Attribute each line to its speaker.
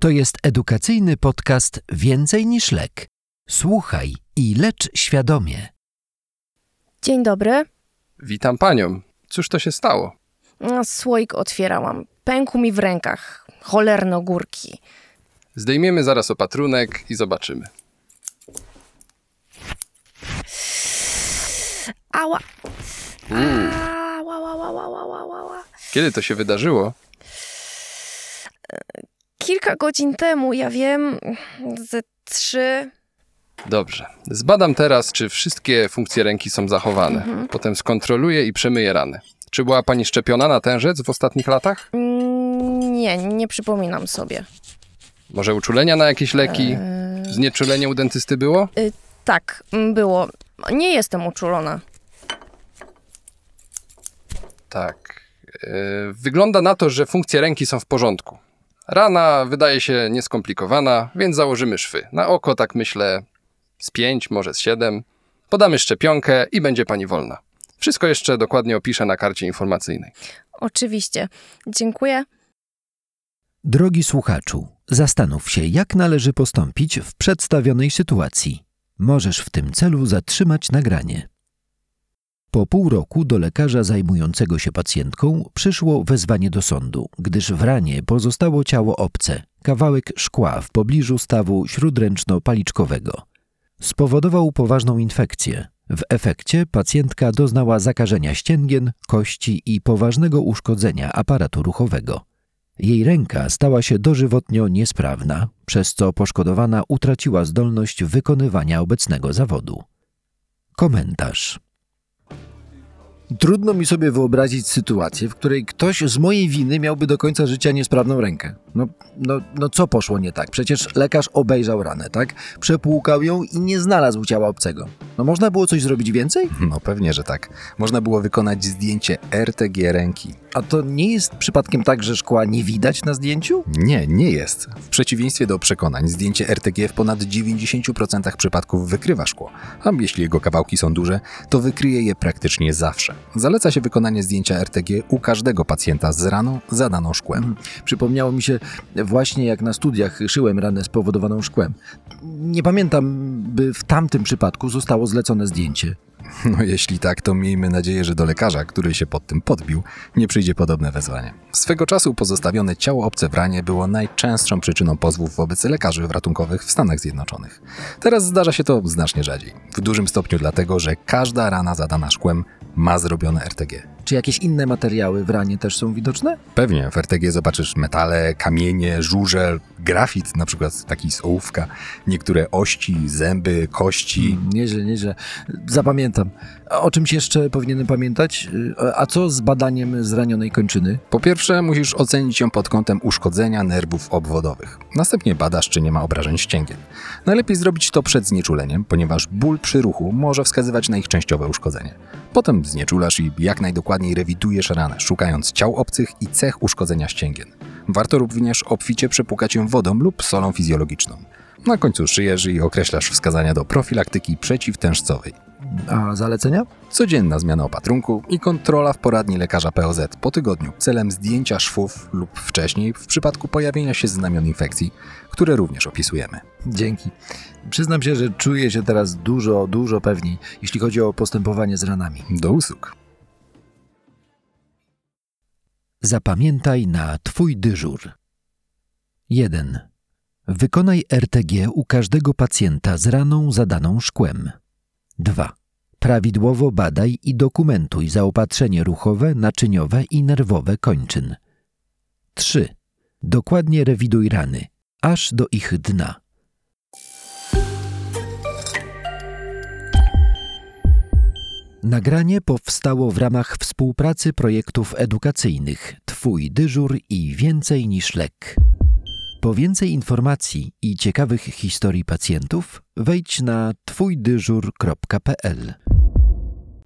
Speaker 1: To jest edukacyjny podcast Więcej niż lek. Słuchaj i lecz świadomie.
Speaker 2: Dzień dobry.
Speaker 3: Witam panią. Cóż to się stało?
Speaker 2: A, Słoik otwierałam. Pękł mi w rękach. Cholerno górki.
Speaker 3: Zdejmiemy zaraz opatrunek i zobaczymy.
Speaker 2: Ała. Ała, ała, ała, ała, ała, ała.
Speaker 3: Kiedy to się wydarzyło?
Speaker 2: Kilka godzin temu, ja wiem, ze trzy.
Speaker 3: Dobrze. Zbadam teraz, czy wszystkie funkcje ręki są zachowane. Potem skontroluję i przemyję rany. Czy była pani szczepiona na tężec w ostatnich latach?
Speaker 2: Mm, Nie, nie przypominam sobie.
Speaker 3: Może uczulenia na jakieś leki?
Speaker 2: Eee,
Speaker 3: Znieczulenie u dentysty było?
Speaker 2: tak, mm, było. Nie jestem uczulona.
Speaker 3: Tak. Yy, Wygląda na to, że funkcje ręki są w porządku. Rana wydaje się nieskomplikowana, więc założymy szwy. Na oko, tak myślę, z pięć, może z siedem. Podamy szczepionkę i będzie pani wolna. Wszystko jeszcze dokładnie opiszę na karcie informacyjnej.
Speaker 2: Oczywiście. Dziękuję.
Speaker 1: Drogi słuchaczu, zastanów się, jak należy postąpić w przedstawionej sytuacji. Możesz w tym celu zatrzymać nagranie. Po pół roku do lekarza zajmującego się pacjentką przyszło wezwanie do sądu, gdyż w ranie pozostało ciało obce, kawałek szkła w pobliżu stawu śródręczno-paliczkowego. Spowodował poważną infekcję. W efekcie pacjentka doznała zakażenia ścięgien, kości i poważnego uszkodzenia aparatu ruchowego. Jej ręka stała się dożywotnio niesprawna, przez co poszkodowana utraciła zdolność wykonywania obecnego zawodu. Komentarz.
Speaker 4: Trudno mi sobie wyobrazić sytuację, w której ktoś z mojej winy miałby do końca życia niesprawną rękę. No, no, no co poszło nie tak? Przecież lekarz obejrzał ranę, tak? Przepłukał ją i nie znalazł ciała obcego. No można było coś zrobić więcej?
Speaker 5: No pewnie, że tak. Można było wykonać zdjęcie RTG ręki.
Speaker 4: A to nie jest przypadkiem tak, że szkła nie widać na zdjęciu?
Speaker 5: Nie, nie jest. W przeciwieństwie do przekonań, zdjęcie RTG w ponad 90% przypadków wykrywa szkło. A jeśli jego kawałki są duże, to wykryje je praktycznie zawsze. Zaleca się wykonanie zdjęcia RTG u każdego pacjenta z raną zadaną szkłem.
Speaker 4: Przypomniało mi się właśnie jak na studiach szyłem ranę spowodowaną szkłem. Nie pamiętam, by w tamtym przypadku zostało zlecone zdjęcie.
Speaker 5: No jeśli tak, to miejmy nadzieję, że do lekarza, który się pod tym podbił, nie przyjdzie podobne wezwanie. Swego czasu pozostawione ciało obce w ranie było najczęstszą przyczyną pozwów wobec lekarzy ratunkowych w Stanach Zjednoczonych. Teraz zdarza się to znacznie rzadziej. W dużym stopniu dlatego, że każda rana zadana szkłem ma zrobione RTG.
Speaker 4: Czy jakieś inne materiały w ranie też są widoczne?
Speaker 5: Pewnie w RTG zobaczysz metale, kamienie, żurzel, grafit, na przykład taki z ołówka, niektóre ości, zęby, kości.
Speaker 4: Mm, Nieźle, nieźle. Zapamiętam. O czymś jeszcze powinienem pamiętać? Y, A co z badaniem zranionej kończyny?
Speaker 5: Po pierwsze, musisz ocenić ją pod kątem uszkodzenia nerwów obwodowych. Następnie badasz, czy nie ma obrażeń ścięgien. Najlepiej zrobić to przed znieczuleniem, ponieważ ból przy ruchu może wskazywać na ich częściowe uszkodzenie. Potem znieczulasz i jak najdokładniej rewidujesz ranę, szukając ciał obcych i cech uszkodzenia ścięgien. Warto również obficie przepłukać ją wodą lub solą fizjologiczną. Na końcu szyjesz i określasz wskazania do profilaktyki przeciwtężcowej.
Speaker 4: A zalecenia?
Speaker 5: Codzienna zmiana opatrunku i kontrola w poradni lekarza POZ po tygodniu celem zdjęcia szwów lub wcześniej w przypadku pojawienia się znamion infekcji, które również opisujemy.
Speaker 4: Dzięki. Przyznam się, że czuję się teraz dużo, dużo pewniej, jeśli chodzi o postępowanie z ranami.
Speaker 5: Do usług.
Speaker 1: Zapamiętaj na Twój dyżur. 1. Wykonaj RTG u każdego pacjenta z raną zadaną szkłem. 2. Prawidłowo badaj i dokumentuj zaopatrzenie ruchowe, naczyniowe i nerwowe kończyn. 3. Dokładnie rewiduj rany, aż do ich dna. Nagranie powstało w ramach współpracy projektów edukacyjnych Twój dyżur i więcej niż lek. Po więcej informacji i ciekawych historii pacjentów wejdź na twójdyżur.pl.